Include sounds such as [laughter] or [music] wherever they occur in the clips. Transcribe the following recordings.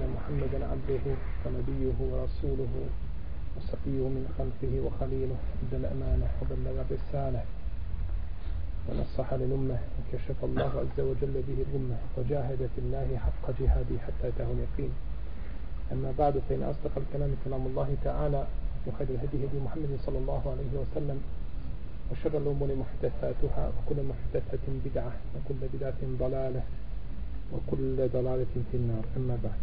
أن محمدا عبده ونبيه ورسوله وصفيه من خلفه وخليله أدى الأمانة وبلغ الرسالة. ونصح للأمة وكشف الله عز وجل به الأمة وجاهد في الله حق جهاده حتى أتاه اليقين. أما بعد فإن أصدق الكلام كلام الله تعالى وخير الهدي هدي محمد صلى الله عليه وسلم وشر الأمور محدثاتها وكل محدثة بدعة وكل بدعة ضلالة وكل ضلالة في النار. أما بعد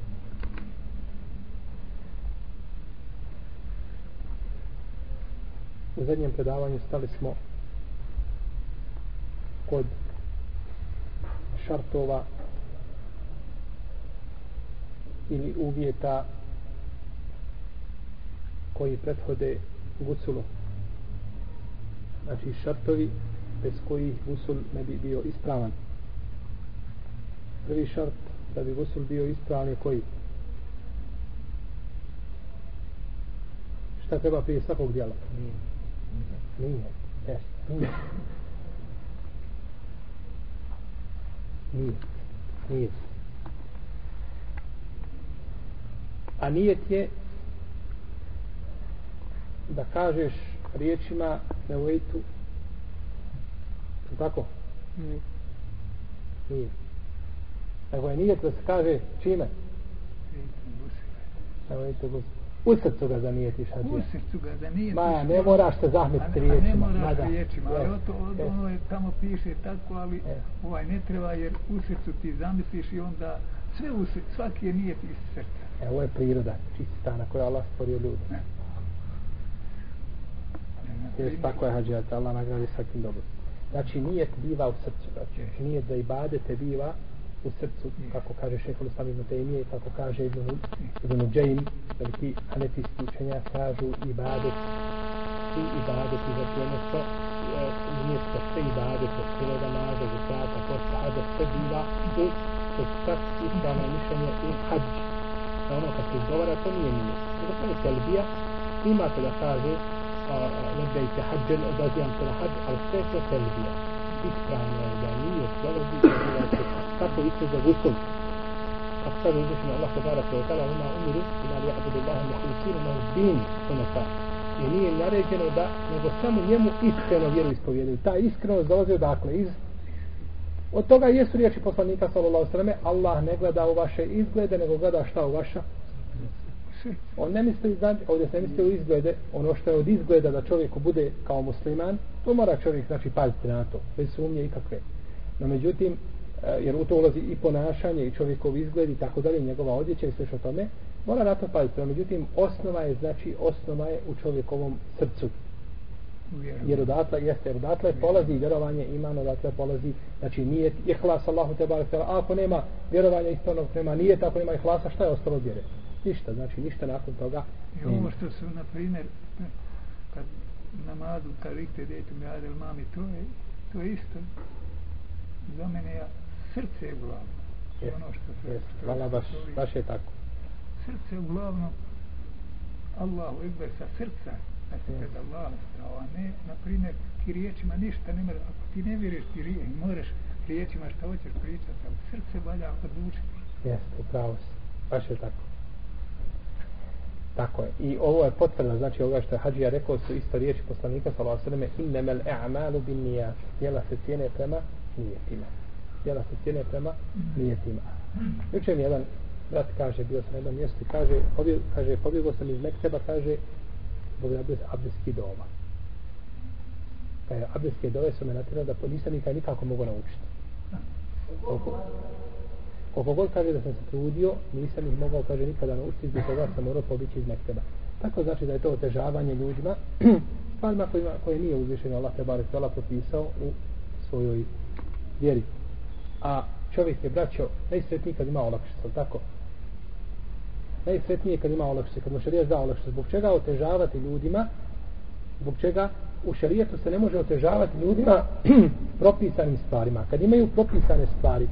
U zadnjem predavanju stali smo kod šartova ili uvjeta koji prethode gusulu. Znači šartovi bez kojih gusul ne bi bio ispravan. Prvi šart da bi gusul bio ispravan je koji? Šta treba prije svakog djela? Nije. Nije. Jes, nije. Nije. Nije. A nijet je da kažeš riječima na vojtu tako? Nije. Nije. Nego je nijet da se kaže čime? Na vojtu gusi. U srcu ga zanijetiš, Hadija. U srcu ga zanijetiš. Ma, ne moraš se zahmetiti riječima. A ne moraš Mada. riječima, ali to, od, yes. ono je tamo piše tako, ali Yes. ovaj ne treba jer u srcu ti zamisliš i onda sve u srcu, svaki je nijet iz srca. E, ovo je priroda, čista na kojoj Allah stvorio ljude. Ne. Jes, tako je hađija, da Allah nagradi svakim dobro. Znači, nijet biva u srcu. Znači, nijet da ibadete biva u srcu, kako kaže šehol Islam ibn Tejmije, kako kaže ibn, ibn Džajim, veliki hanefijski učenja, kažu ibadet, svi i zato ono što e, nijet za sve ibadete, sve namaze, zakata, posta, hađa, sve biva u srcu. Čak ispravno mišljenje u hađi. Da ono kad se izgovara, to nije nije. Zato to je Selbija, imate da kaže lebejte hađen, odazivam se na hađ, ali sve je to telbija. Ispravno je da nije dolazi da se kako isto za gusul. Kako kaže uzvišeno Allah te barak wa ta'ala ima umiru ila li ja'budu Allaha mukhlisina lahu din sunata. I pa. nije naređeno da nego samo njemu iskreno vjeru ispovjedaju. Ta iskrenost dolazi odakle iz Od toga jesu riječi poslanika sallallahu alejhi ve selleme Allah ne gleda u vaše izglede nego gleda šta u vaša On ne misli, znači, ovdje se ne misli u izglede, ono što je od izgleda da čovjeku bude kao musliman, to mora čovjek, znači, paziti na to, bez sumnje ikakve. No, međutim, jer u to ulazi i ponašanje i čovjekov izgled i tako dalje, njegova odjeća i sve što tome, mora na to paziti. Međutim, osnova je, znači, osnova je u čovjekovom srcu. Jer odatle, jeste, jer odatle polazi vjerovanje, iman odatle polazi, znači nije ihlas Allahu te barek, ako nema vjerovanja ispravnog, nema nije tako nema ihlasa, šta je ostalo vjere? Ništa, znači ništa nakon toga. I ovo što su, na primjer, kad namazu, kad rikte djetu mi adel mami, to je, to je isto. Za mene ja, srce je glavno. To je ono što se... što hvala se baš, baš je tako. Srce je glavno. Allahu ekber sa srca. Da se Jest. pred Allah stao, a ne, na primjer, ti riječima ništa ne mora, ako ti ne vjeruješ ti rije, moraš riječima šta hoćeš pričati, ali srce valja odlučiti. Jeste, upravo si. Baš je tako. Tako je. I ovo je potvrda, znači ovoga što je Hadžija rekao su isto riječi poslanika sallallahu alejhi ve selleme innamal a'malu bin niyat. Djela se cijene prema nijetima. Djela se cijene prema nijetima. Juče mi jedan brat kaže, bio sam na jednom mjestu kaže, pobjeg, kaže, pobjegao sam iz Mekteba, kaže, zbog abdes, abdeski dova. Kaže, abdeske dove su me natjerali da nisam nikad nikako mogu naučiti. Koliko, koliko god kaže da sam se trudio, nisam ih mogao, kaže, nikada naučiti, zbog toga sam morao pobići iz Mekteba. Tako znači da je to otežavanje ljudima, [clears throat] stvarima kojima, koje nije uzvišeno Allah te barek tala propisao u svojoj vjeri. A čovjek je, braćo, najsretniji kad ima olakšicu, tako? Najsretniji je kad ima olakšice, kad mu šarijat da olakšice. Zbog čega otežavati ljudima? Zbog čega u šarijetu se ne može otežavati ljudima [clears throat] propisanim stvarima. Kad imaju propisane stvari,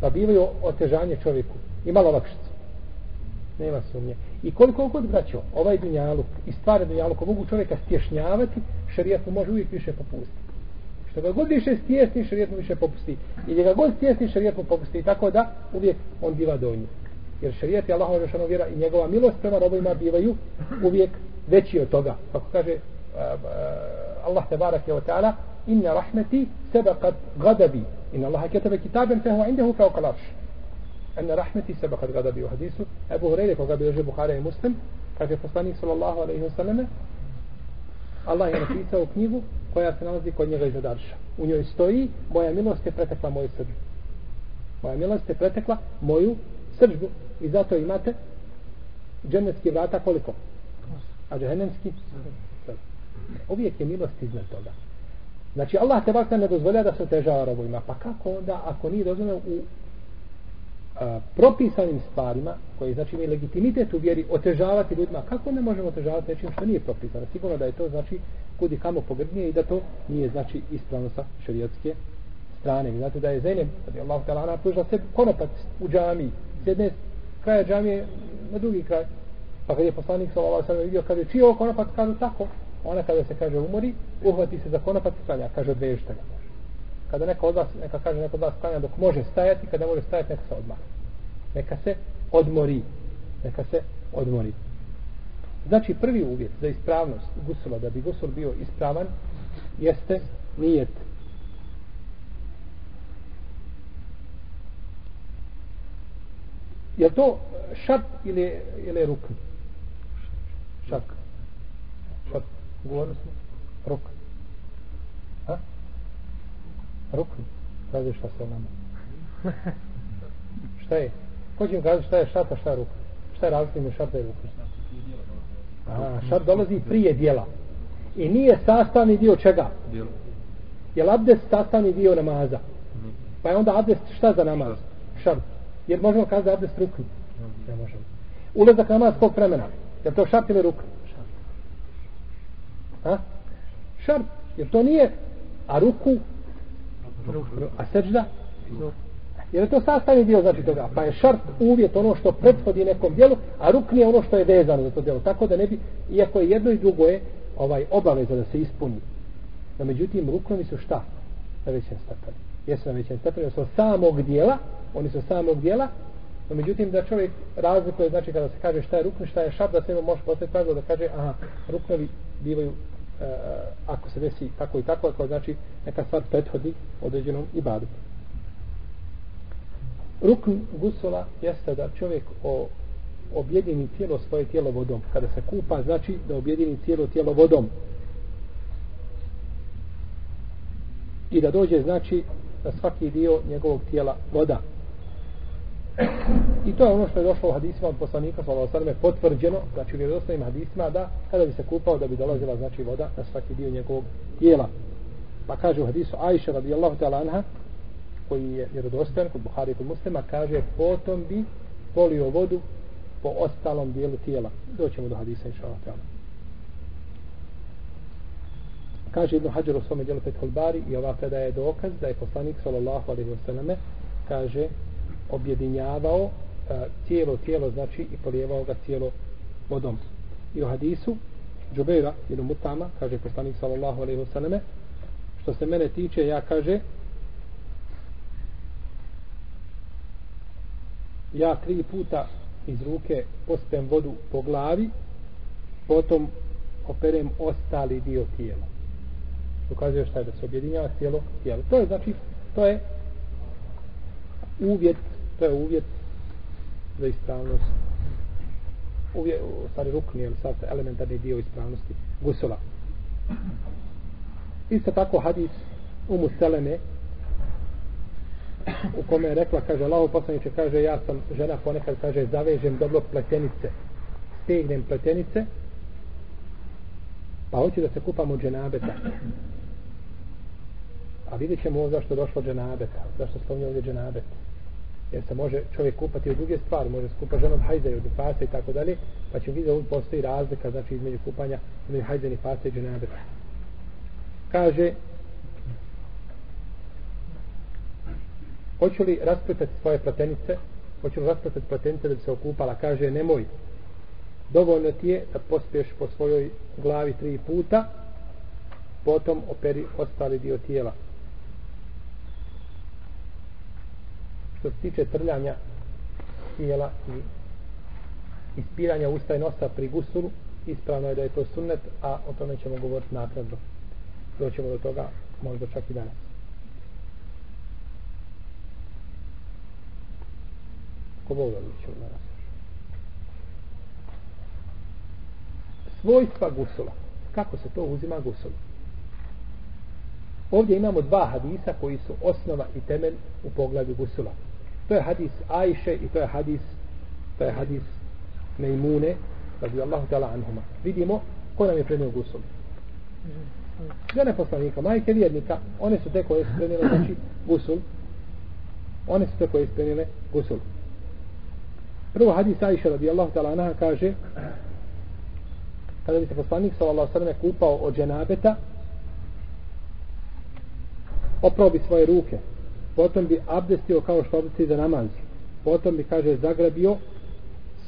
pa bivaju otežanje čovjeku. Ima olakšicu. Nema sumnje. I koliko god braćo, ovaj dunjaluk i stvari dunjaluka mogu čovjeka stješnjavati, šarijat mu može uvijek više popustiti. Što ga god više stjesni, šarijet mu više popusti. I gdje ga god stjesni, šarijet mu popusti. Tako da uvijek on biva donji. Jer šarijet je Allahova žešana vjera i njegova milost prema robovima bivaju uvijek veći od toga. Kako kaže eh, eh, Allah te barak je ta'ala inna rahmeti sebakat gadabi inna Allaha ketebe kitaben fehu indehu kao kalarš inna rahmeti sebakat gadabi u hadisu Ebu Hureyre koga bi Buhara i Muslim kaže poslanik sallallahu alaihi wa sallam Allah je napisao knjigu koja se nalazi kod njega iza darša u njoj stoji moja milost je pretekla moju srđbu moja milost je pretekla moju srđbu i zato imate dženevski vrata koliko? A džehennemski? Uvijek je milost iznad toga. Znači Allah te bakta ne dozvolja da se otežava robovima. Pa kako onda ako nije dozvoljeno u a, propisanim stvarima koji znači imaju legitimitet u vjeri otežavati ljudima. Kako ne možemo otežavati nečim što nije propisano? Sigurno da je to znači kudi kamo pogrdnije i da to nije znači ispravno sa šarijatske strane. Znate da je Zeynep kada Allah te lana pruža se konopac u džami. S jedne kraja džamije na drugi kraj. Pa kad je poslanik sa Allah sam vidio kaže čiji ovo konopac? Kaže tako. Ona kada se kaže umori uhvati se za konopac i klanja. Kaže odvežite ga kada neko od vas neka kaže neko od vas klanja dok može stajati kada može stajati neka se odmara neka se odmori. Neka se odmori. Znači prvi uvjet za ispravnost gusula da bi gusul bio ispravan jeste nijet. Je to šart ili, ili rukn? Šak. Šak. govorili smo rukn rukn kaže šta se nama? Šta je? Ko će kazati šta je šart a šta je rukn? Šta je razlika ime šarta i rukn a šart dolazi prije dijela. I nije sastavni dio čega? Je li abdest sastavni dio namaza? Pa je onda abdest šta za namaz? Šart Jer možemo kazati da abdest rukni. Ne možemo. Ulazak namaz kog vremena? Je to šart ili rukni? A? Šart. Jer to nije? A ruku a sežda? jer je to sastavni dio znači toga. Pa je šart uvjet ono što prethodi nekom dijelu a rukni je ono što je vezano za to dijelo tako da ne bi iako je jedno i drugo je ovaj obaveza da se ispuni. No međutim ruknovi su šta? Na većem stepenu. Jesu na većem stepenu su samog dijela oni su samog dijela. No međutim da čovjek razlikuje znači kada se kaže šta je rukn šta je šart, da se ima može postaviti pravilo da kaže aha ruknovi bivaju e, ako se desi tako i tako ako znači neka stvar prethodi određenom ibadetu. rukn gusula jeste da čovjek o, objedini tijelo svoje tijelo vodom. Kada se kupa znači da objedini cijelo tijelo vodom. I da dođe znači na svaki dio njegovog tijela voda. I to je ono što je došlo u hadisima od poslanika sallallahu alejhi ve potvrđeno, znači u vjerodostojnim hadisima da kada bi se kupao da bi dolazila znači voda na svaki dio njegovog tijela. Pa kaže u hadisu Ajša radijallahu ta'ala anha koji je vjerodostojan kod Buhari i kod Muslima kaže potom bi polio vodu po ostalom dijelu tijela. Doćemo do hadisa inshallah ta'ala. Kaže Ibn Hajar u svome dijelu Fethul Bari i ova predaja je dokaz da je poslanik sallallahu alejhi ve selleme kaže objedinjavao e, cijelo tijelo znači i polijevao ga cijelo vodom. I u hadisu Džubeira ili Mutama kaže poslanik sallallahu alaihi wasallam što se mene tiče ja kaže ja tri puta iz ruke pospem vodu po glavi potom operem ostali dio tijela. Ukazuje šta je da se objedinjava cijelo tijelo. To je znači to je uvjet to je uvjet za ispravnost. Uvjet, u stvari rukni ili sad elementarni dio ispravnosti gusula. Isto tako hadis umu Seleme u kome je rekla kaže Allaho poslaniče kaže ja sam žena ponekad kaže zavežem dobro pletenice stegnem pletenice pa hoću da se kupamo dženabeta. A vidjet ćemo ovo zašto došlo dženabeta zašto spominje ovdje dženabeta jer se može čovjek kupati od druge stvari, može se kupa ženom hajza i od nifasa i tako dalje, pa će vidjeti da postoji razlika, znači između kupanja između hajza i nifasa i dženabe. Kaže, hoću li raspletati svoje platenice, hoću li raspletati platenice da bi se okupala, kaže, nemoj, dovoljno ti je da pospiješ po svojoj glavi tri puta, potom operi ostali dio tijela. Što se tiče trljanja tijela i ispiranja usta i nosa pri gusulu, ispravno je da je to sunnet, a o tome ćemo govoriti nakladno. Doćemo do toga, možda čak i danas. Ko Bog da ćemo danas. Svojstva gusula. Kako se to uzima gusula? Ovdje imamo dva hadisa koji su osnova i temelj u pogledu gusula. To je hadis Ajše i to je hadis to je hadis Mejmune radi Allahu ta'ala anhuma. Vidimo ko nam je prenio gusul. Žene poslanika, majke vjernika, one su te koje su prenile znači gusul. One su te koje su prenile gusul. Prvo hadis Ajše radi Allahu ta'ala anha kaže kada bi se poslanik sallallahu sallam kupao od dženabeta oprao bi svoje ruke potom bi abdestio kao što abdesti za namaz. Potom bi kaže zagrabio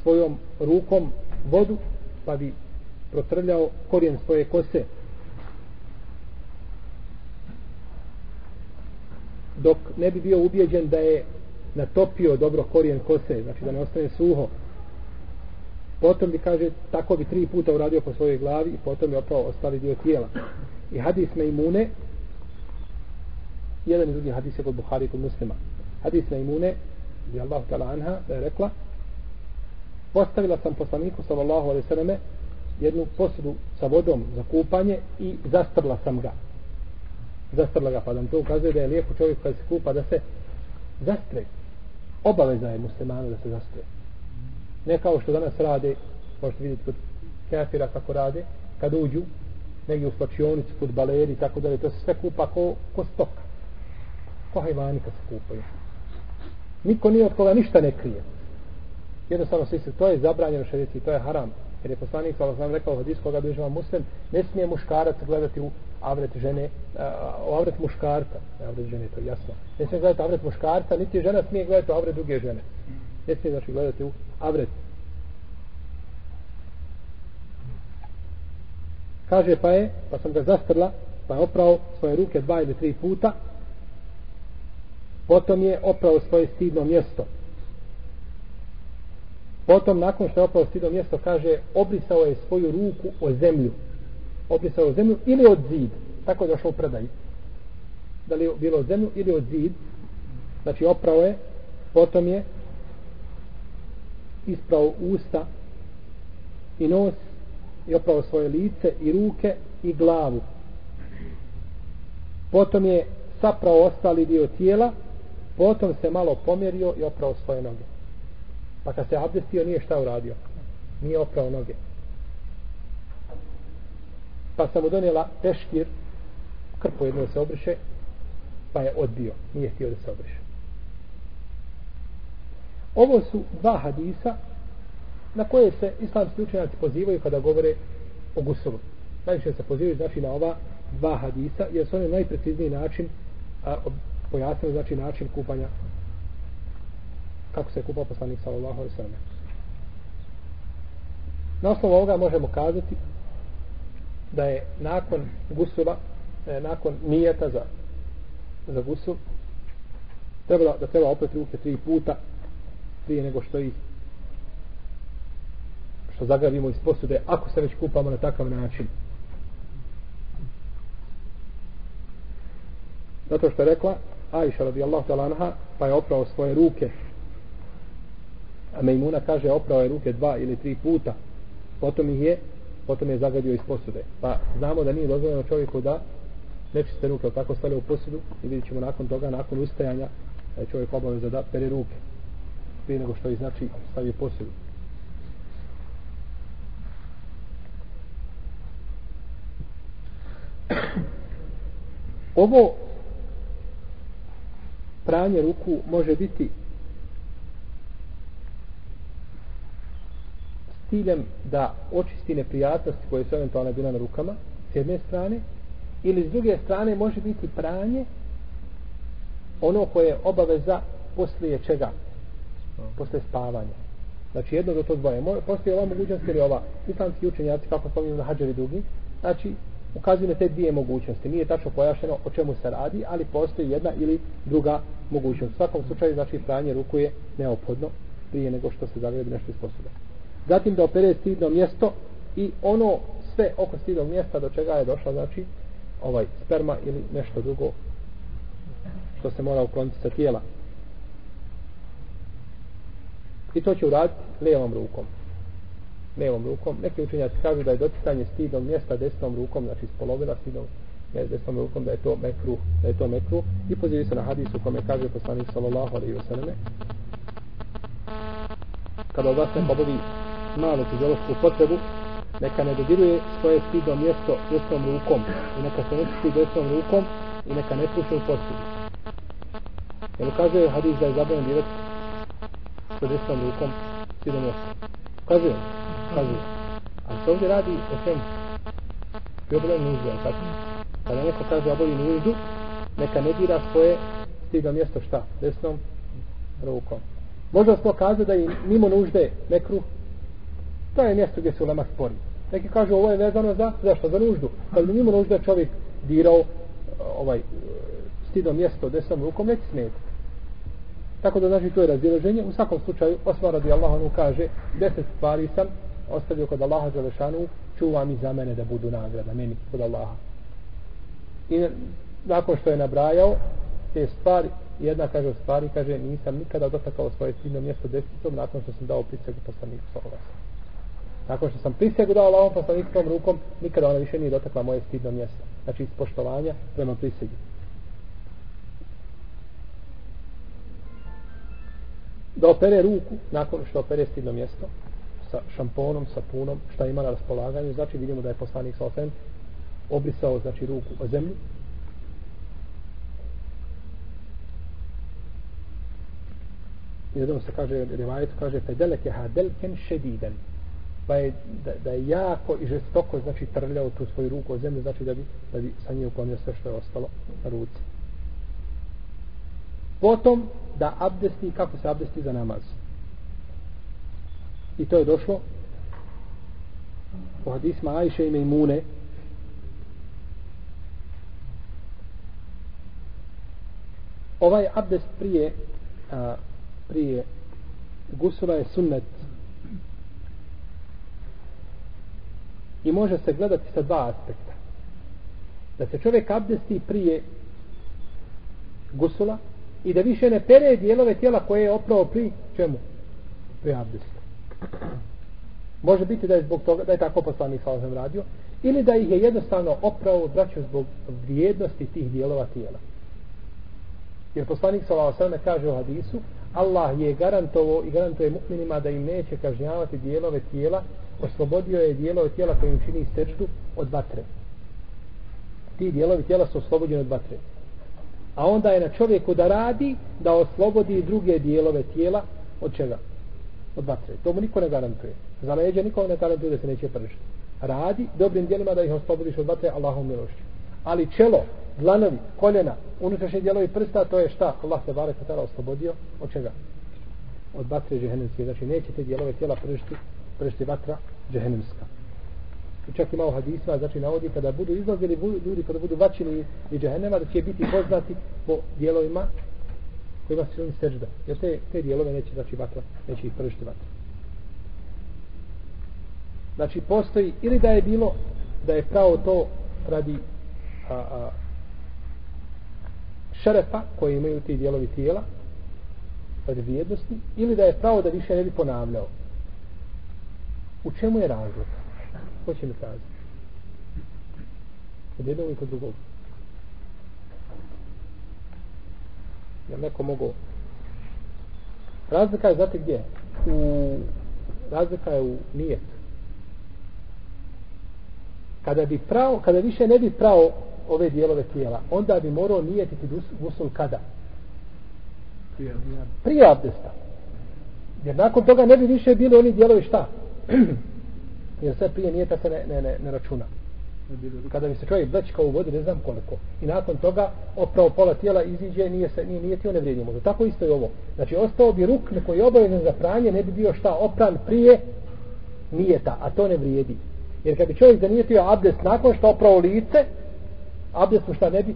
svojom rukom vodu pa bi protrljao korijen svoje kose. Dok ne bi bio ubjeđen da je natopio dobro korijen kose znači da ne ostane suho. Potom bi kaže tako bi tri puta uradio po svojoj glavi i potom bi opravo ostali dio tijela. I hadis Mejmune jedan i drugi hadis je kod Buhari kod muslima. Hadis Mejmune bi Allah tala anha da je rekla postavila sam poslaniku sallallahu alaihi sallame jednu posudu sa vodom za kupanje i zastrla sam ga. Zastrla ga pa da to ukazuje da je lijepo čovjek kada se kupa da se zastre. Obaveza je muslimana da se zastre. Ne kao što danas rade možete vidjeti kod kafira kako rade kad uđu negdje u slačionicu kod baleri tako da to se sve kupa ko, ko stoka ko hajvani kad se kupaju. Niko nije od koga ništa ne krije. Jednostavno svi se to je zabranjeno šediti to je haram. Jer je poslanik sa sam rekao hadis koga bližava muslim ne smije muškarac gledati u avret žene u avret muškarca. Avret žene to je jasno. Ne smije gledati avret muškarca niti žena smije gledati u avret druge žene. Ne smije znači gledati u avret. Kaže pa je pa sam ga zastrla pa je oprao svoje ruke dva ili tri puta potom je oprao svoje stidno mjesto. Potom nakon što je oprao stidno mjesto kaže obrisao je svoju ruku o zemlju. Obrisao o zemlju ili od zid. Tako je došlo u predaj da li je bilo od zemlju ili od zid? Znači oprao je potom je isprao usta i nos i oprao svoje lice i ruke i glavu. Potom je saprao ostali dio tijela potom se malo pomjerio i oprao svoje noge. Pa kad se abdestio nije šta uradio. Nije oprao noge. Pa sam mu donijela teškir krpo jedno se obriše pa je odbio. Nije htio da se obriše. Ovo su dva hadisa na koje se islamski učenjaci pozivaju kada govore o gusulu. Najviše se pozivaju znači na ova dva hadisa jer su oni najprecizniji način a, pojasnili znači način kupanja kako se kupa poslanik sallallahu alejhi ve sellem. Na osnovu ovoga možemo kazati da je nakon gusula, e, nakon nijeta za, za gusul, treba da treba opet ruke tri puta prije nego što i što zagrabimo iz posude, ako se već kupamo na takav način. Zato što je rekla Ajša radijallahu ta'ala anha, pa je oprao svoje ruke. A Mejmuna kaže, oprao je ruke dva ili tri puta. Potom ih je, potom je zagadio iz posude. Pa znamo da nije dozvoljeno čovjeku da nečiste ruke, tako stavlja u posudu i vidjet ćemo nakon toga, nakon ustajanja, da je čovjek obaveza da pere ruke prije nego što je znači stavi posudu. Ovo pranje ruku može biti s ciljem da očisti neprijatnosti koje su eventualno bila na rukama s jedne strane ili s druge strane može biti pranje ono koje je obaveza poslije čega? Posle spavanja. Znači jedno do to dvoje. Postoji ova mogućnost ili ova islamski učenjaci kako spominju na hađari drugi znači ukazuju na te dvije mogućnosti. Nije tačno pojašeno o čemu se radi, ali postoji jedna ili druga mogućnost. U svakom slučaju, znači, pranje ruku je neophodno prije nego što se zagrebi nešto iz posude. Zatim da opere stidno mjesto i ono sve oko stidnog mjesta do čega je došla, znači, ovaj sperma ili nešto drugo što se mora ukloniti sa tijela. I to će uraditi levom rukom. Levom rukom. Neki učenjaci kažu da je doticanje stidnog mjesta desnom rukom, znači spolovila stidnog desnom rukom, da je to mekru, da je to mekru. I pozivaju se na hadisu kome kaže poslanik sallallahu alaihi wasallam kada od vas ne pobovi malu fiziološku potrebu, neka ne dodiruje svoje stidno mjesto desnom rukom i neka se ne čisti desnom rukom i neka ne puše u. Jer ukazuje hadis da je zabranjen direkt sa desnom rukom stidno mjesto. Ukazuje, ukazuje. Ali se ovdje radi o čem? I obolenju nuždu, je tako? Pa Kada neko kaže oboli nuždu, neka ne dira svoje stiga mjesto šta? Desnom rukom. Možda smo kazati da je mimo nužde nekru, to je mjesto gdje se ulema spori. Neki kažu ovo je vezano za, zašto? Za nuždu. Kad bi mimo nužde čovjek dirao e, ovaj e, stidno mjesto desnom rukom, neće smijeti. Tako da znači to je razdiloženje. U svakom slučaju, Osman radi Allah, kaže, deset stvari sam ostavio kod Allaha Đelešanu, čuvam i za mene da budu nagrada, meni kod Allaha. I nakon što je nabrajao te stvari, jedna kaže od stvari, kaže, nisam nikada dotakao svoje stidno mjesto desnicom nakon što sam dao prisegu poslaniku sallallahu Nakon što sam prisegu dao Allahom poslanikom rukom, nikada ona više nije dotakla moje stidno mjesto. Znači, ispoštovanja prema prisegi. Da opere ruku nakon što opere stidno mjesto sa šamponom, sapunom, šta ima na raspolaganju, znači vidimo da je poslanik sa osem obrisao znači ruku o zemlju i jednom se kaže rivajetu kaže fedeleke hadelken šediden pa je da, da je jako i žestoko znači trljao tu svoju ruku o zemlju znači da bi, da bi sa nje uklonio sve što je ostalo na ruci. Potom da abdesti kako se abdesti za namaz? I to je došlo u hadisma Ajše i Mejmune ovaj abdest prije a, prije gusula je sunnet. I može se gledati sa dva aspekta. Da se čovjek abdesti prije gusula i da više ne pere dijelove tijela koje je oprao pri čemu? pri abdestu može biti da je zbog toga da je tako poslanik sa radio ili da ih je jednostavno opravo braćo zbog vrijednosti tih dijelova tijela jer poslanik sa ovim kaže u hadisu Allah je garantovo i garantuje mu'minima da im neće kažnjavati dijelove tijela, oslobodio je dijelove tijela kojim čini seždu od vatre. Ti dijelovi tijela su oslobođeni od vatre. A onda je na čovjeku da radi da oslobodi druge dijelove tijela od čega? Od vatre. To mu niko ne garantuje. Za leđe niko ne garantuje da se neće pržiti. Radi dobrim dijelima da ih oslobodiš od vatre Allahom milošću. Ali čelo, dlanovi, koljena, unutrašnji dijelovi prsta, to je šta? Allah se bare tada oslobodio. Od čega? Od vatre džehennemske. Znači, neće te dijelove tijela pršti, pršti vatra džehennemska. I čak ima u hadisma, znači navodi kada budu izlazili ljudi, kada budu vaćini iz džehennema, da će biti poznati po dijelovima kojima se oni sežda. Jer te, te dijelove neće, znači, vatra, neće ih pržiti vatra. Znači, postoji, ili da je bilo, da je pravo to radi a, a, šerefa koje imaju ti dijelovi tijela od vrijednosti ili da je pravo da više ne bi ponavljao u čemu je razlog ko će mi kazati kod jednog i kod drugog ja neko mogu razlika je znate gdje u razlika je u nijetu kada bi pravo, kada više ne bi pravo ove dijelove tijela, onda bi morao nijetiti gusul kada? Prije abdesta. Jer nakon toga ne bi više bilo oni dijelovi šta? [clears throat] Jer sve prije nijeta se ne, ne, ne, ne računa. Kada bi se čovjek blečkao u vodi, ne znam koliko. I nakon toga oprao pola tijela iziđe, nije se nije nijetio, ne vrijedi možda. Tako isto je ovo. Znači, ostao bi ruk koji je obavezan za pranje, ne bi bio šta opran prije nijeta, a to ne vrijedi. Jer kad bi čovjek zanijetio abdest nakon što oprao lice, abdest mu šta ne bi?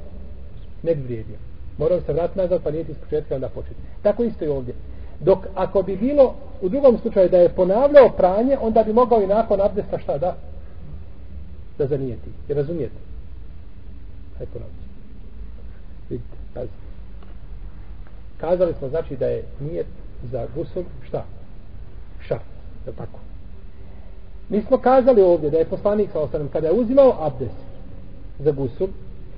Ne bi vrijedio. Morao se vratiti nazad pa nijeti iz početka onda početi. Tako isto i ovdje. Dok ako bi bilo u drugom slučaju da je ponavljao pranje, onda bi mogao i nakon abdesta šta da? Da zanijeti. Je razumijete? Hajde ponavljati. Vidite, pazite. Kazali smo znači da je nijet za gusul šta? Šart. Je tako? Mi smo kazali ovdje da je poslanik sa osanem kada je uzimao abdest za gusul,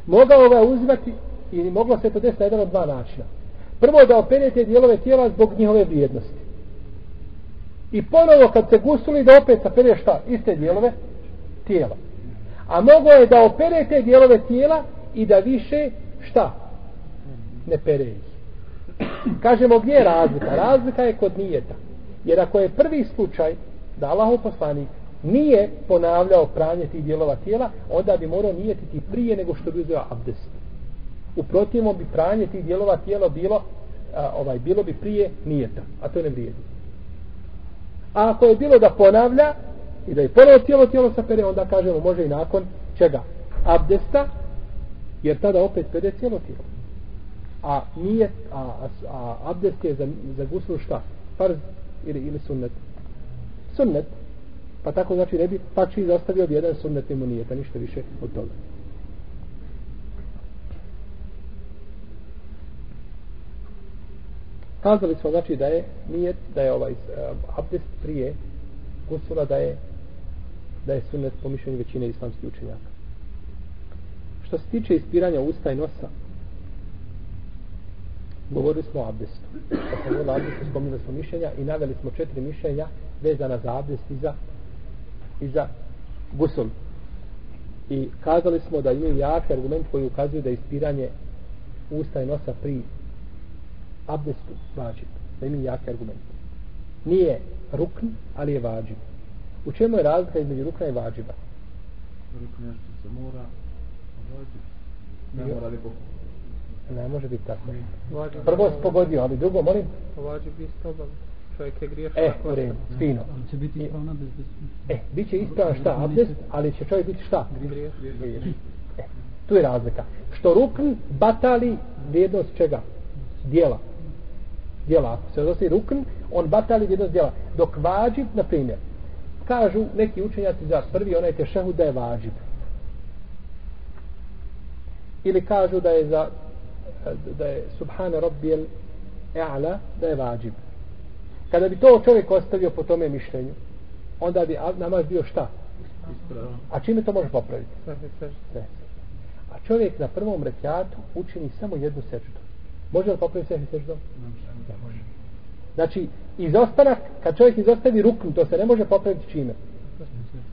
mogao ga uzimati ili moglo se to desiti na jedan od dva načina. Prvo da opere te dijelove tijela zbog njihove vrijednosti. I ponovo kad se gusuli da opet sapere šta? Iste dijelove tijela. A mogo je da opere te dijelove tijela i da više šta? Ne pere ih. Kažemo gdje je razlika? Razlika je kod nijeta. Jer ako je prvi slučaj da Allahu poslanik nije ponavljao pranje tih dijelova tijela, onda bi morao nijetiti prije nego što bi uzeo abdest. U protivnom bi pranje tih dijelova tijela bilo a, ovaj bilo bi prije nijeta, a to ne vrijedi. A ako je bilo da ponavlja i da je ponovo tijelo tijelo sapere, onda kažemo može i nakon čega? Abdesta, jer tada opet pere cijelo tijelo. A nije, a, a, a abdest je za, za gusul šta? Farz ili, ili sunnet? Sunnet. Pa tako znači ne bi pači zastavio bi jedan sunnet mu nijeta, ništa više od toga. Kazali smo znači da je nijet, da je ovaj uh, abdest prije gusula da je da je sunnet po mišljenju većine islamskih učenjaka. Što se tiče ispiranja usta i nosa, govorili smo o abdestu. Kad smo govorili o abdestu, spominjali smo mišljenja i naveli smo četiri mišljenja vezana za abdest i za, i za gusul. I kazali smo da imaju jaki argument koji ukazuje da ispiranje usta i nosa pri abdestu vađib. Da imaju jaki argument. Nije rukn, ali je vađib. U čemu je razlika između rukna i vađiba? Rukn nešto se mora, a vađib ne mora li. Ne može biti tako. Vađib Prvo se pogodio, ali drugo, molim. Vađib isto obavlja. Čovjek je griješan. E, ako- u redu, fino. Ali će biti ispravna bez bez... E, bit će ispravan šta? Abdest, ali će čovjek biti šta? Griješan. E, tu je razlika. Što rukn batali vrijednost čega? Dijela. Dijela. Ako se odosti rukn, on batali vrijednost dijela. Dok vađib, na primjer, kažu neki učenjaci za prvi onaj tešehud da je vađib. Ili kažu da je za da je subhana rabbijel e'ala da je vađib. Kada bi to čovjek ostavio po tome mišljenju, onda bi namaz bio šta? A čime to može popraviti? Sve. Sve. A čovjek na prvom rekiatu učini samo jednu sečdu. Može li popraviti sve sečdu? Ne može. Znači, izostanak, kad čovjek izostavi ruknu, to se ne može popraviti čime?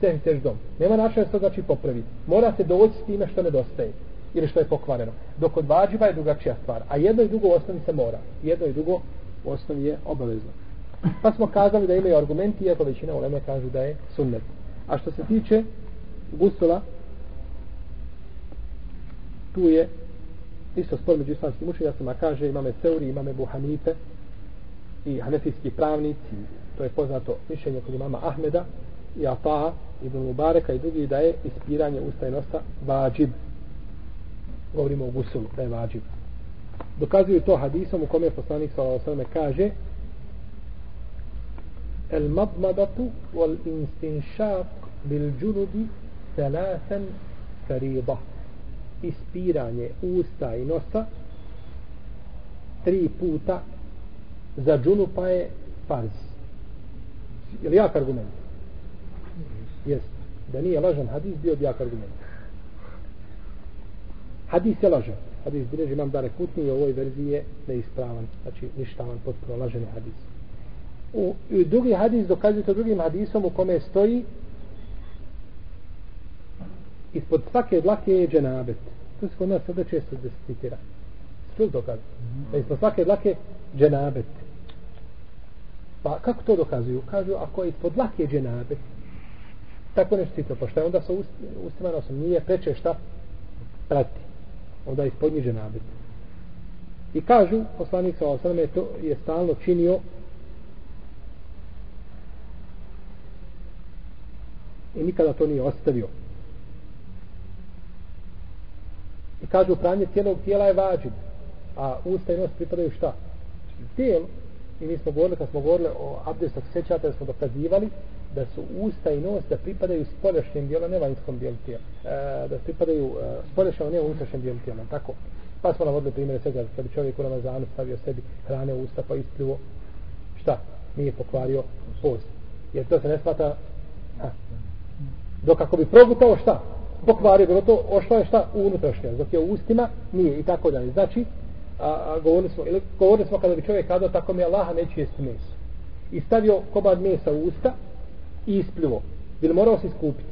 tež dom. Nema načina da se to znači popraviti. Mora se doći s time što nedostaje ili što je pokvareno. Dok kod vađiva je drugačija stvar. A jedno i drugo u osnovi se mora. Jedno i drugo u osnovi je obavezno. Pa smo kazali da imaju argumenti, iako većina uleme kažu da je sunnet. A što se tiče gusula, tu je isto spor među islamskim učenjacima, kaže imame Seuri, imame Buhanife i hanefijski pravnici, to je poznato mišljenje kod imama Ahmeda i Ataha, Ibn Mubareka i drugi da je ispiranje usta i nosa vađib. Govorimo o gusulu, da je vađib. Dokazuju to hadisom u kome poslanik s.a.v. kaže El madmadatu wal instinšak bil džunubi thalathan fariba ispiranje usta i nosa tri puta za džunupa je farz. Je li jak argument? Jest. Da nije lažan hadis, bio bi jak argument. Hadis je lažan. Hadis bileži imam dare kutni i u ovoj verziji je neispravan. Znači ništavan, potpuno laženi hadis. U, u drugi hadis dokazuje to drugim hadisom u kome stoji ispod svake dlake je dženabet. To se kod nas sada često da citira. Čuli dokaz. Da ispod svake dlake dženabet. Pa kako to dokazuju? Kažu ako je pod dlake dženabe, tako nešto citiro, pa što je onda sa ust, ustima nosom? Nije preče šta? Prati. Onda je ispod njih. I kažu, poslanik sa osrame je to je stalno činio i nikada to nije ostavio. I kažu pranje cijelog tijela je vađib, a usta i nos pripadaju šta? Tijelo i mi smo govorili, kad smo govorili o abdestu, ako sećate da smo dokazivali da su usta i nos da pripadaju spoljašnjem dijelu, ne vanjskom dijelu tijela. E, da pripadaju e, spoljašnjem, ne unutrašnjem dijelu tijela. Tako. Pa smo navodili primjere svega, kad bi čovjek u Ramazanu stavio sebi hrane u usta pa ispljivo, šta? Nije pokvario post. Jer to se ne smata ha. dok ako bi progutao šta? Pokvario, bilo to ošlo je šta? U unutrašnje. Dok je u ustima, nije i tako dalje. Znači, a, a govorili smo, ili govorili smo kada bi čovjek kazao tako mi Allaha neću jesti meso. I stavio komad mesa u usta i ispljivo. Bili morao se iskupiti?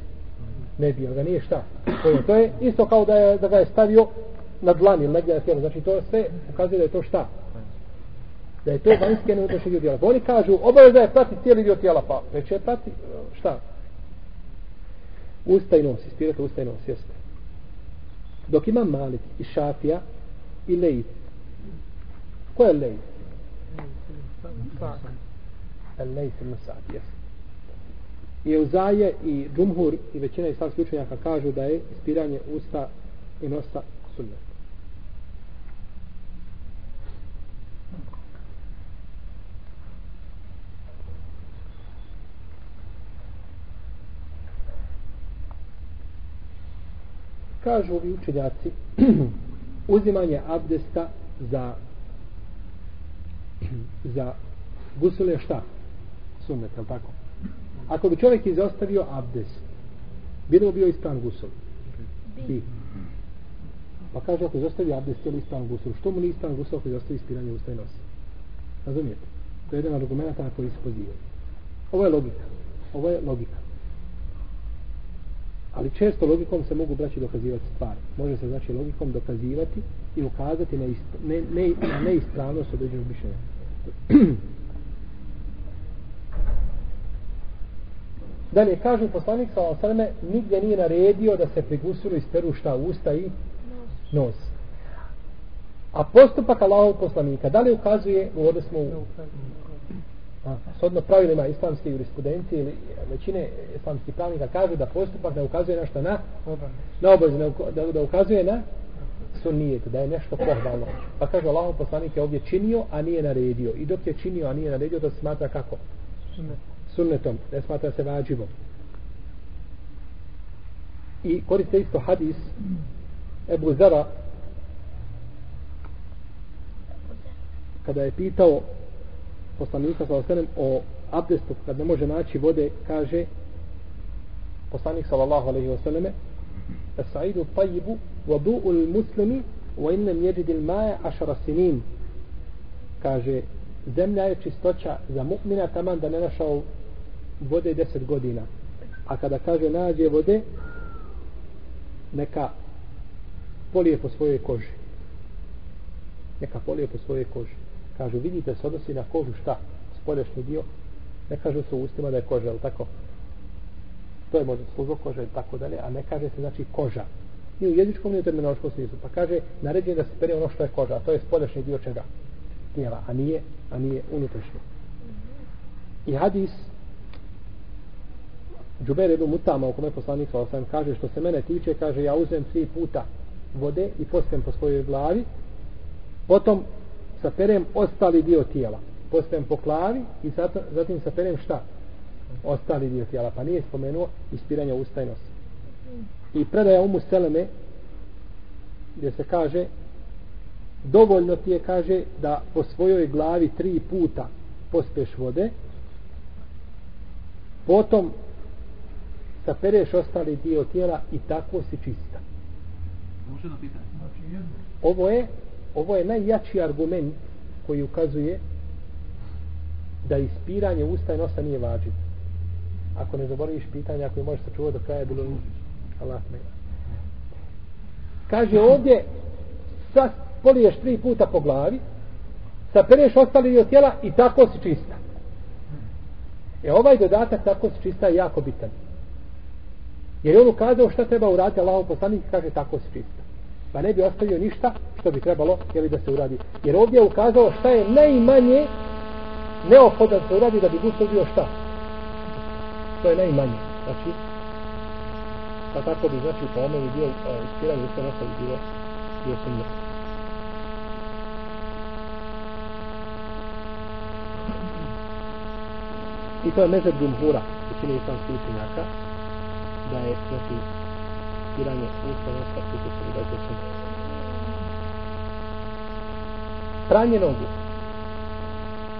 Ne bi, ga nije šta. To je, to je isto kao da, je, da ga je stavio na dlan ili negdje na tijelo. Znači to sve ukazuje da je to šta? Da je to vanjski ne dio tijela. Oni kažu, obaveza je prati cijeli dio tijela, pa već je prati, šta? Usta i nos, ispirate usta i nos, jeste. Dok ima Malik i Šafija i Leit, Ko je Lej? Lejt ibn Sa'd, jes. I i Džumhur i većina islamskih učenjaka kažu da je ispiranje usta i nosa sunnet. Kažu ovi učenjaci [clears throat] uzimanje abdesta za [clears throat] za gusul je šta? Sunnet, je tako? Ako bi čovjek izostavio abdes, bilo bio ispravan gusul? Bi. Pa kaže, ako izostavio abdes, je li ispravan gusul? Što mu nije ispravan gusul ako izostavi ispiranje usta i nosa? Razumijete? To je jedan argument na koji se poziva. Ovo je logika. Ovo je logika. Ali često logikom se mogu braći dokazivati stvari. Može se znači logikom dokazivati i ukazati na, ist, ne, ne, na neispravnost određenog mišljenja. [clears throat] Dalje, kažu poslanik sa Osrme, nigdje nije naredio da se prigusilo iz peru šta usta i nos. A postupak Allahov poslanika, da li ukazuje, govorili smo u, a, shodno pravilima islamske jurisprudencije ili većine islamskih pravnika kažu da postupak ne ukazuje na što na na obavezu, da, da ukazuje na sunnijet, da je nešto pohvalno. Pa kaže Allah poslanik je ovdje činio, a nije naredio. I dok je činio, a nije naredio, to se smatra kako? Sunnetom. Ne smatra se vađivom. I koriste isto hadis Ebu Zara kada je pitao poslanika sa osrem o abdestu kad ne može naći vode kaže poslanik sallallahu alaihi selleme sallame Sa'idu tajibu vadu'u al-muslimi wa inne yajid al-ma'a ašara sinin. Kaže zemlja je čistoća za mu'mina taman da ne našao vode deset godina. A kada kaže nađe vode neka polije po svojoj koži. Neka polije po svojoj koži kažu vidite se odnosi na kožu šta? Spolješnji dio. Ne kažu se u ustima da je koža ali tako? To je možda služba koža i tako dalje a ne kaže se znači koža. Ni u jezičkom ni u terminološkom smislu pa kaže naređen da se pere ono što je koža a to je spolješnji dio čega? Tijela a nije, a nije unutrašnji i hadis Džuber ibn Mutama u kome poslanik sa osam kaže što se mene tiče kaže ja uzem tri puta vode i postem po svojoj glavi potom saperem ostali dio tijela. Postajem po glavi i zatim saperem šta? Ostali dio tijela. Pa nije spomenuo ispiranje usta i nosa. I predaja umu Seleme gdje se kaže dovoljno ti je kaže da po svojoj glavi tri puta pospeš vode potom sapereš ostali dio tijela i tako si čista. Može da pitanje? ovo je ovo je najjači argument koji ukazuje da ispiranje usta i nosa nije vađiv ako ne zaboraviš pitanje ako je možeš sačuvati do kraja bilo Allah me kaže ovdje sad poliješ tri puta po glavi sapereš ostali dio tijela i tako si čista. E ovaj dodatak tako si čista je jako bitan. Jer je on ukazao šta treba uraditi Allah poslanik kaže tako si čista pa ne bi ostavio ništa što bi trebalo jeli, da se uradi. Jer ovdje je ukazao šta je najmanje neophodan se uradi da bi gusto bio šta? To je najmanje. Znači pa tako bi znači po ome bio ispiran ispiranje usta nosa bi bilo bio sunnet I to je mezar džumhura, većine islamskih učenjaka, da je, znači, tiranje usta kako se da je to sunnet. Pranje nogu.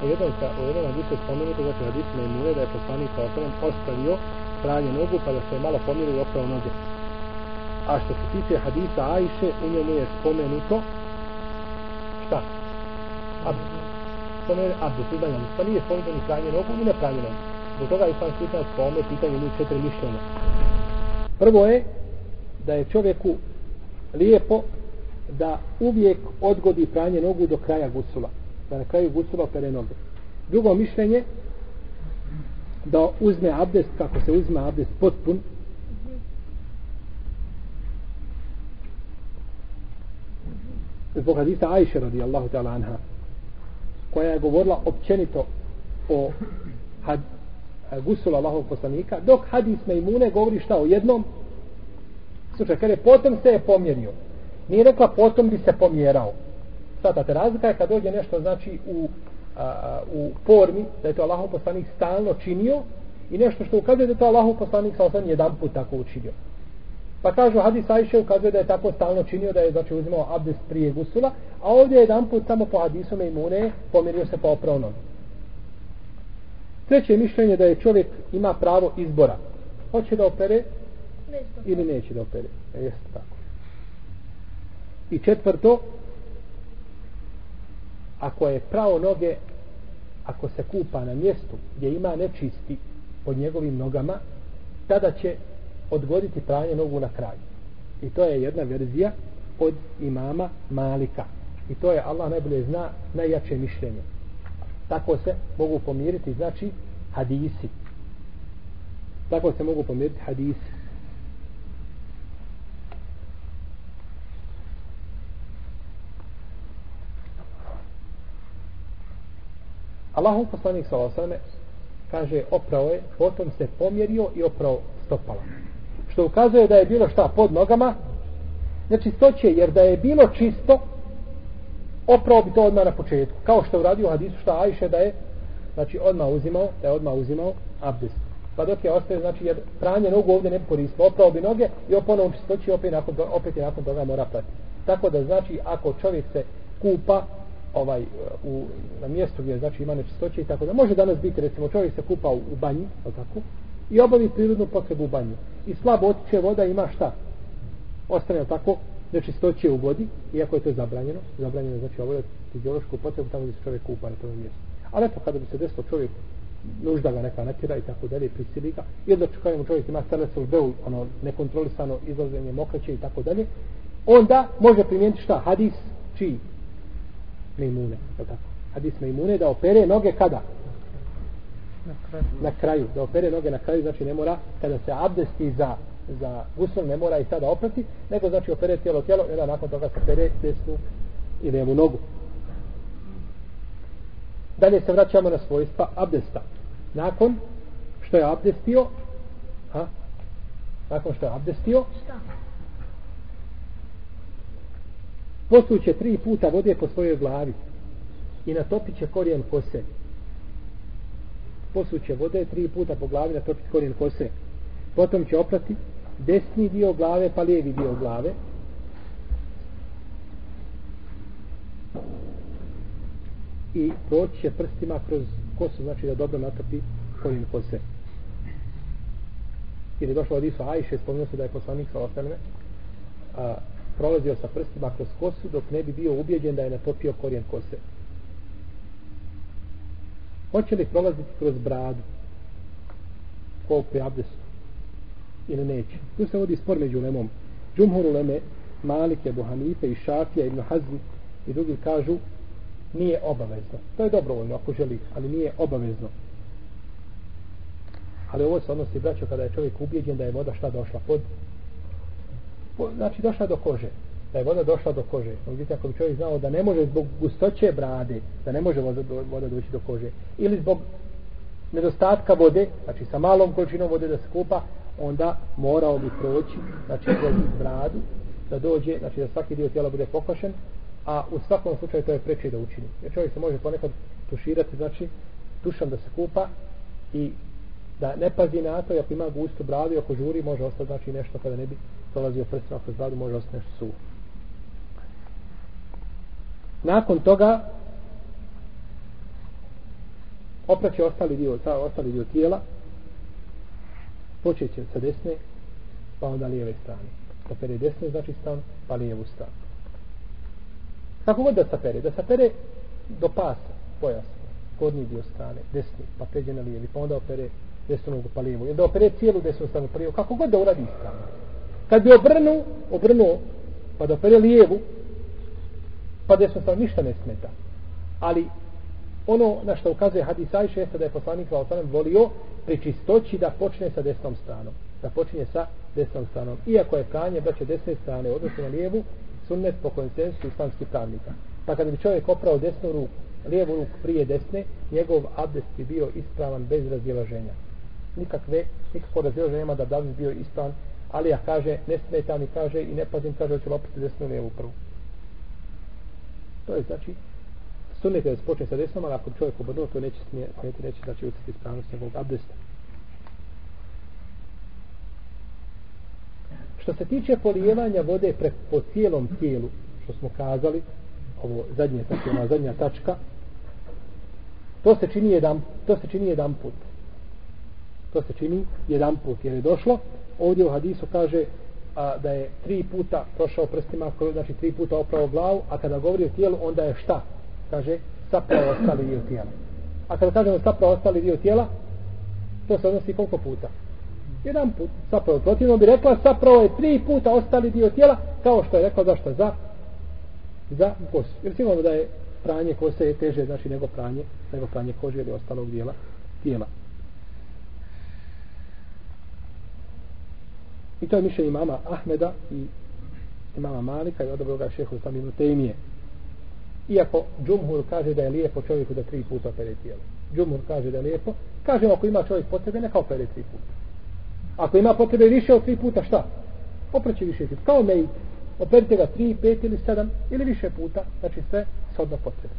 U jednom, u jednom hadisu je spomenuto, znači hadis Memune, da je poslanik sa osnovem ostavio pranje nogu, pa da se je malo pomirio i opravo noge. A što se tiče hadisa Ajše, u njemu je spomenuto šta? Abdus. Spomenu abdus, uzbanja. Pa nije spomenuto ni pranje nogu, ni ne pranje nogu. Zbog toga je sam slučaj spome, pitanje mi četiri mišljenja. Prvo je da je čovjeku lijepo da uvijek odgodi pranje nogu do kraja gusula. Da na kraju gusula pere noge. Drugo mišljenje da uzme abdest kako se uzme abdest potpun zbog hadisa Ajše radijallahu ta'ala anha koja je govorila općenito o had, gusula Allahov poslanika dok hadis Mejmune govori šta o jednom slučaj kada je potom se je pomjerio nije rekla potom bi se pomjerao sada te razlika je kad dođe nešto znači u a, u formi da je to Allahov poslanik stalno činio i nešto što ukazuje da je to Allahov poslanik sa osam jedan put tako učinio Pa kažu hadis Ajše ukazuje da je tako stalno činio da je znači uzimao abdest prije gusula, a ovdje jedan put samo po hadisu imune pomirio se po opravnom. Treće mišljenje da je čovjek ima pravo izbora. Hoće da opere ili neće da opere. E, jeste tako. I četvrto, ako je pravo noge, ako se kupa na mjestu gdje ima nečisti pod njegovim nogama, tada će odgoditi pranje nogu na kraju. I to je jedna verzija od imama Malika. I to je Allah najbolje zna najjače mišljenje. Tako se mogu pomiriti znači hadisi. Tako se mogu pomiriti hadisi. Allahov poslanik sallallahu alejhi kaže oprao je, potom se pomjerio i oprao stopala. Što ukazuje da je bilo šta pod nogama znači stoće jer da je bilo čisto oprao bi to odmah na početku. Kao što uradio hadisu šta Ajše da je znači odmah uzimao da je odmah uzimao abdest. Pa dok je ostaje znači jer pranje nogu ovdje ne bi koristilo, oprao bi noge i oponovo čistoći opet, nakon, opet je nakon toga mora prati tako da znači ako čovjek se kupa ovaj u na mjestu gdje znači ima nečistoće i tako da može danas biti recimo čovjek se kupa u, u banji tako i obavi prirodnu potrebu u banju. I slabo otiče voda ima šta? Ostane tako nečistoće u vodi, iako je to zabranjeno. Zabranjeno znači obavljati je fiziološku potrebu tamo gdje se čovjek kupa na tom mjestu. Ali eto, kada bi se desilo čovjek nužda ga neka natjera i tako dalje, prisili ga, i onda čekajemo čovjek ima stelesov beul, ono, nekontrolisano izlaženje mokraće i tako dalje, onda može primijeniti šta? Hadis, čiji? Mejmune, je tako? Hadis Mejmune da opere noge kada? na kraju. na kraju, da opere noge na kraju, znači ne mora, kada se abdesti za, za gusul, ne mora i sada oprati, nego znači opere tijelo tijelo, i onda nakon toga se pere desnu i lijevu nogu. Dalje se vraćamo na svojstva abdesta. Nakon što je abdestio, ha? nakon što je abdestio, Šta? Posuće tri puta vode po svojoj glavi i natopit će korijen kose posuće vode tri puta po glavi na korijen kose. Potom će oprati desni dio glave pa lijevi dio glave. I proći će prstima kroz kosu, znači da dobro natopi korijen kose. Jer je došlo od Isu Ajše, spomenuo se da je poslanik sa ostaneme, a, prolazio sa prstima kroz kosu dok ne bi bio ubjeđen da je natopio korijen kose. Hoće li prolaziti kroz bradu? Ko pri abdestu? Ili neće? Tu se vodi spor među lemom džumhur uleme Malike, Buhanife i Šafija Ibn Hazm i drugi kažu nije obavezno. To je dobrovoljno ako želi ali nije obavezno. Ali ovo se odnosi braćo kada je čovjek ubijeđen da je voda šta došla pod znači došla do kože da je voda došla do kože. Vidite, ako bi čovjek znao da ne može zbog gustoće brade, da ne može voda, voda doći do kože, ili zbog nedostatka vode, znači sa malom količinom vode da se kupa, onda morao bi proći, znači kroz bradu, da dođe, znači da svaki dio tijela bude pokošen, a u svakom slučaju to je preče da učini. Jer čovjek se može ponekad tuširati, znači tušom da se kupa i da ne pazi na to, ako ima gustu bradu i ako žuri, može ostati znači nešto kada ne bi dolazio prstima kroz bradu, može ostati nešto suvo. Nakon toga opraće ostali dio, ta, ostali dio tijela, počeće sa desne, pa onda lijeve strane. Sapere desne znači stan, pa lijevu stranu. Kako god da sapere? Da sapere do pasa, pojasa, gornji dio strane, desni, pa pređe na lijevi, pa onda opere desnu nogu pa lijevu. Ili da opere cijelu desnu stranu pa lijevu. Kako god da uradi stranu. Kad bi obrnu, obrnuo, pa da lijevu, pa desno stranu ništa ne smeta. Ali ono na što ukazuje hadis Ajše jeste da je poslanik Valasanem volio pri čistoći da počne sa desnom stranom. Da počne sa desnom stranom. Iako je pranje da će desne strane odnosno na lijevu, sunnet po konsensu islamskih pravnika. Pa kada bi čovjek oprao desnu ruku, lijevu ruku prije desne, njegov abdest bi bio ispravan bez razdjelaženja. Nikakve, nikakvo razdjelaženja nema da bi bio ispravan, ali ja kaže, ne smeta mi kaže i ne pazim, kaže, ću lopiti desnu lijevu prvu. To je znači, sunnet je da se počne sa desnom, ali ako čovjek obrnuo, to neće smijeti, neće da će uciti ispravnost njegovog abdesta. Što se tiče polijevanja vode pre, po cijelom tijelu, što smo kazali, ovo zadnje, znači ona zadnja tačka, to se čini jedan, to se čini jedan put. To se čini jedan put, jer je došlo, ovdje u hadisu kaže a, da je tri puta prošao prstima, znači tri puta oprao glavu, a kada govori o tijelu, onda je šta? Kaže, sapravo ostali dio tijela. A kada kažemo sapravo ostali dio tijela, to se odnosi koliko puta? jedan put sapravo protivno bi rekla sapravo je tri puta ostali dio tijela kao što je rekla zašto za za kosu jer sigurno da je pranje kose je teže znači nego pranje nego pranje kože ili ostalog dijela tijela i to je mišljenje mama Ahmeda i mama Malika i odobro ga šehu sam ibn Tejmije iako Džumhur kaže da je lijepo čovjeku da tri puta opere tijelo Džumhur kaže da je lijepo kažemo ako ima čovjek potrebe neka opere tri puta Ako ima potrebe više od tri puta, šta? Opreći više puta. Kao mejit. Operite ga tri, pet ili sedam ili više puta. Znači sve shodno potrebe.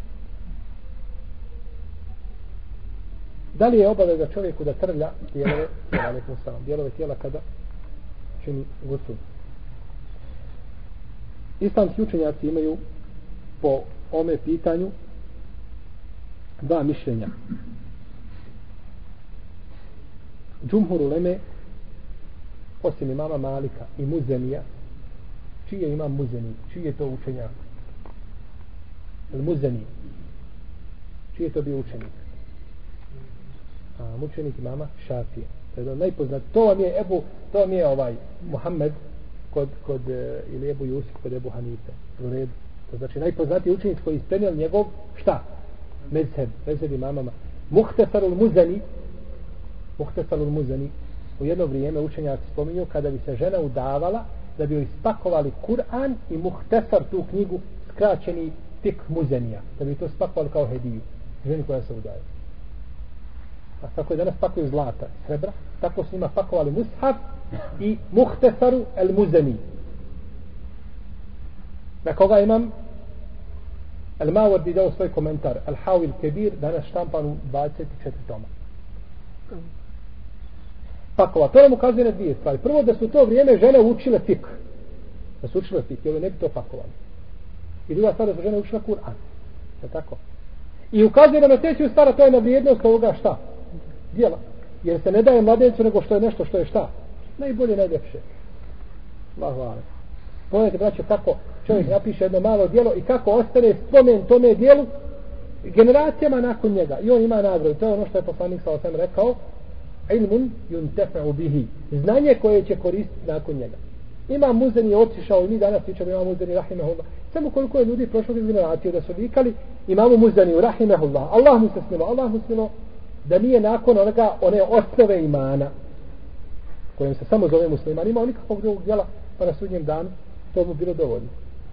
Da li je obaveza čovjeku da trlja dijelove [coughs] tijela, dijelove tijela kada čini gusul? Islamski učenjaci imaju po ome pitanju dva mišljenja. Džumhur uleme osim imama Malika i Muzenija čiji je imam Muzeni čiji je to učenjak il Muzeni čiji je to bio učenik a mučenik imama Šafije to je najpoznat to vam je Ebu to vam je ovaj Muhammed kod, kod e, ili Ebu Jusuf kod Ebu Hanife. U redu. To znači najpoznatiji učenik koji isprenio njegov šta? Mezheb. Mezheb imamama Muhtesarul Muzani. Muhtesarul Muzani. U jedno vrijeme učenjaci spominju kada bi se žena udavala da bi joj spakovali Kur'an i muhtesar tu knjigu skraćeni tik muzenija da bi to spakovali kao hediju. Ženi koja se udaje a tako je danas pakuju zlata srebra tako su njima pakovali mushaf i muhtesaru el muzeni na koga imam El Mawardi dao svoj komentar El Hawil Kebir danas štampan u 24 toma pakova. To nam ukazuje na dvije stvari. Prvo da su to vrijeme žene učile fik. Da su učile fik, jer ne bi to pakovali. I druga stvar da su žene učile Kur'an. Je tako? I ukazuje nam na treću stvar, to je na vrijednost ovoga šta? Dijela. Jer se ne daje mladencu nego što je nešto što je šta? Najbolje, najljepše. Allahu ale. Pogledajte, braćo, kako čovjek napiše jedno malo dijelo i kako ostane spomen tome dijelu generacijama nakon njega. I on ima nagradu. To je ono što je poslanik sa osam rekao ilmun yuntefa'u bihi znanje koje će koristiti nakon njega ima muzeni otišao i mi danas pričamo imamo muzeni rahimahullah samo koliko je ljudi prošlo iz generacije da su vikali imamo muzeni rahimahullah Allah mu se smilo Allah mu smilo da nije nakon onoga one osnove imana kojim se samo zove musliman. Imao nikakvog drugog djela pa na sudnjem danu to mu bilo dovoljno.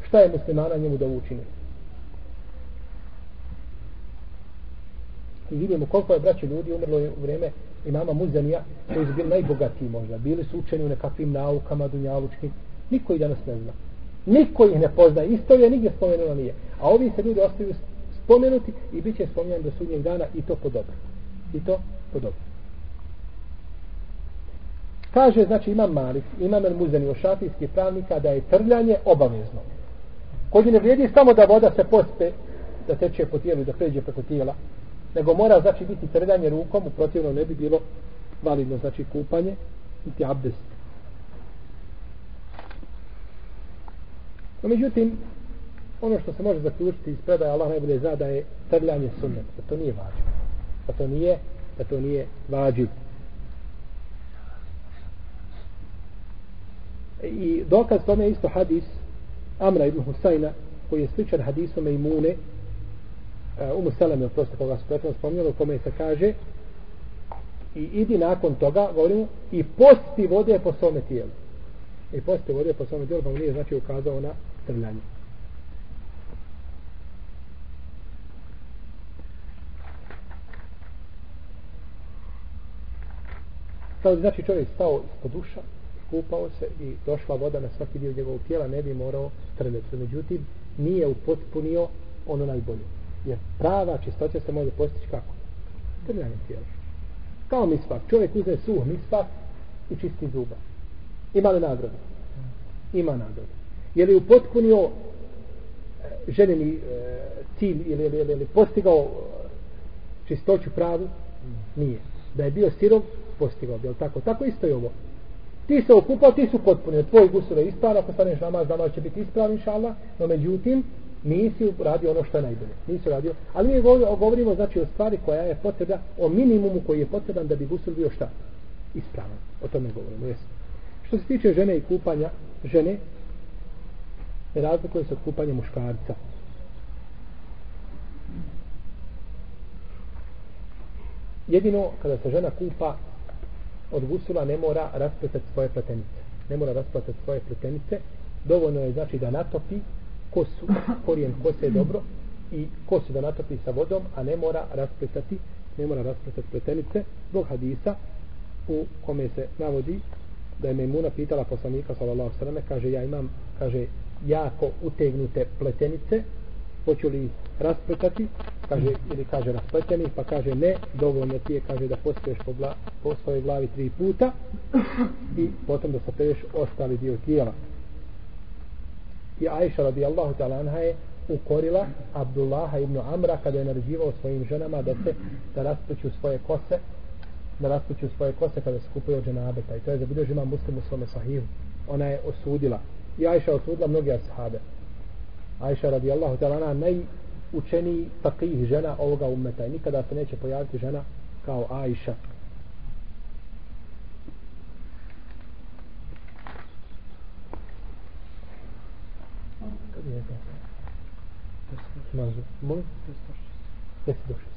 Šta je muslimana njemu da učini? I vidimo koliko je braće ljudi umrlo u vrijeme imama Muzanija koji su bili najbogatiji možda. Bili su učeni u nekakvim naukama dunjalučkim. Niko ih danas ne zna. Niko ih ne pozna. Istorija nigdje spomenula nije. A ovi se ljudi ostaju spomenuti i bit će spomenuti do sudnjeg dana i to po dobro i to podobno. Kaže, znači, imam Malik, imam El Muzeni od šafijskih pravnika da je trljanje obavezno. Kod ne vrijedi samo da voda se pospe, da teče po tijelu i da pređe preko tijela, nego mora, znači, biti trljanje rukom, u protivno ne bi bilo validno, znači, kupanje, niti abdest. No, međutim, ono što se može zaključiti iz predaja Allah najbolje zna da je trljanje sunnet, da to nije važno. Da to nije, da to nije vađiv. I dokaz tome je isto hadis Amra ibn Husayna koji je sličan hadisu Mejmune uh, eh, Umu Seleme, prosto koga su prethodno spomnjali, u kome se kaže i idi nakon toga, govorimo, i posti vode po svome tijelu. I posti vode po svome tijelu, pa mu nije znači ukazao na trljanje. Sad znači čovjek stao ispod duša, kupao se i došla voda na svaki dio njegovog tijela, ne bi morao trljati. Međutim, nije upotpunio ono najbolje. Jer prava čistoća se može postići kako? Trljanje tijela. Kao misvak. Čovjek uzme suh misvak i čisti zuba. Ima li nagradu? Ima nagradu. Je li upotpunio e, željeni e, cilj ili, ili, ili, ili postigao e, čistoću pravu? Nije. Da je bio sirov, postigao bi. Tako? tako isto je ovo. Ti se okupao, ti su potpunio. Tvoj gusul je ispravan, ako staneš namaz, namaz će biti ispravan, inša No međutim, nisi radio ono što je najbolje. Nisi radio. Ali mi govorimo znači o stvari koja je potrebna, o minimumu koji je potreban da bi gusul bio šta? Ispravan. O tome govorimo. Jesu. Što se tiče žene i kupanja, žene ne razlikuje se od kupanja muškarca. Jedino kada se žena kupa od gusula ne mora raspletati svoje pletenice. Ne mora raspletati svoje pletenice. Dovoljno je znači da natopi kosu, korijen kose je dobro i kosu da natopi sa vodom, a ne mora raspletati ne mora raspletati pletenice zbog hadisa u kome se navodi da je Mejmuna pitala poslanika sallallahu sallam kaže ja imam kaže jako utegnute pletenice hoću li raspletati kaže, ili kaže raspleteni pa kaže ne, dovoljno ti je kaže da pospiješ po, gla, po svojoj glavi tri puta i potom da sapeš ostali dio tijela. I Aisha radijallahu ta'ala anha je ukorila Abdullaha ibn Amra kada je naređivao svojim ženama da se da raspuću svoje kose da raspuću svoje kose kada se kupaju od dženabeta pa i to je zabilježima muslim u svome sahihu. Ona je osudila. I Aisha osudila mnogi ashabe. Aisha radijallahu ta'ala anha najučeniji takih žena ovoga ummeta i nikada se neće pojaviti žena kao Aisha je to? Mazu. Molim? Jesi došli?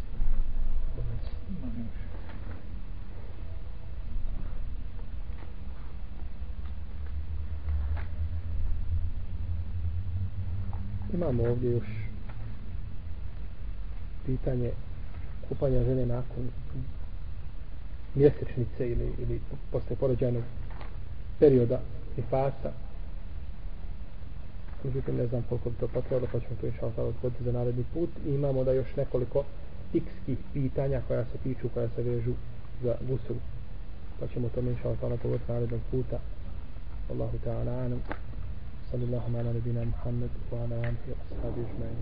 Imamo ovdje još pitanje kupanja žene nakon mjesečnice ili, ili posle porođajnog perioda i fasa međutim ne znam koliko bi to potrebalo pa ćemo to inša Allah odgoditi za naredni put. I imamo da još nekoliko fikskih pitanja koja se tiču, koja se vežu za gusul pa ćemo to inša Allah odgoditi narednog puta. Allahu ta'ala anam sallallahu ala nabina Muhammed wa ala alihi wa ashabi ajma'in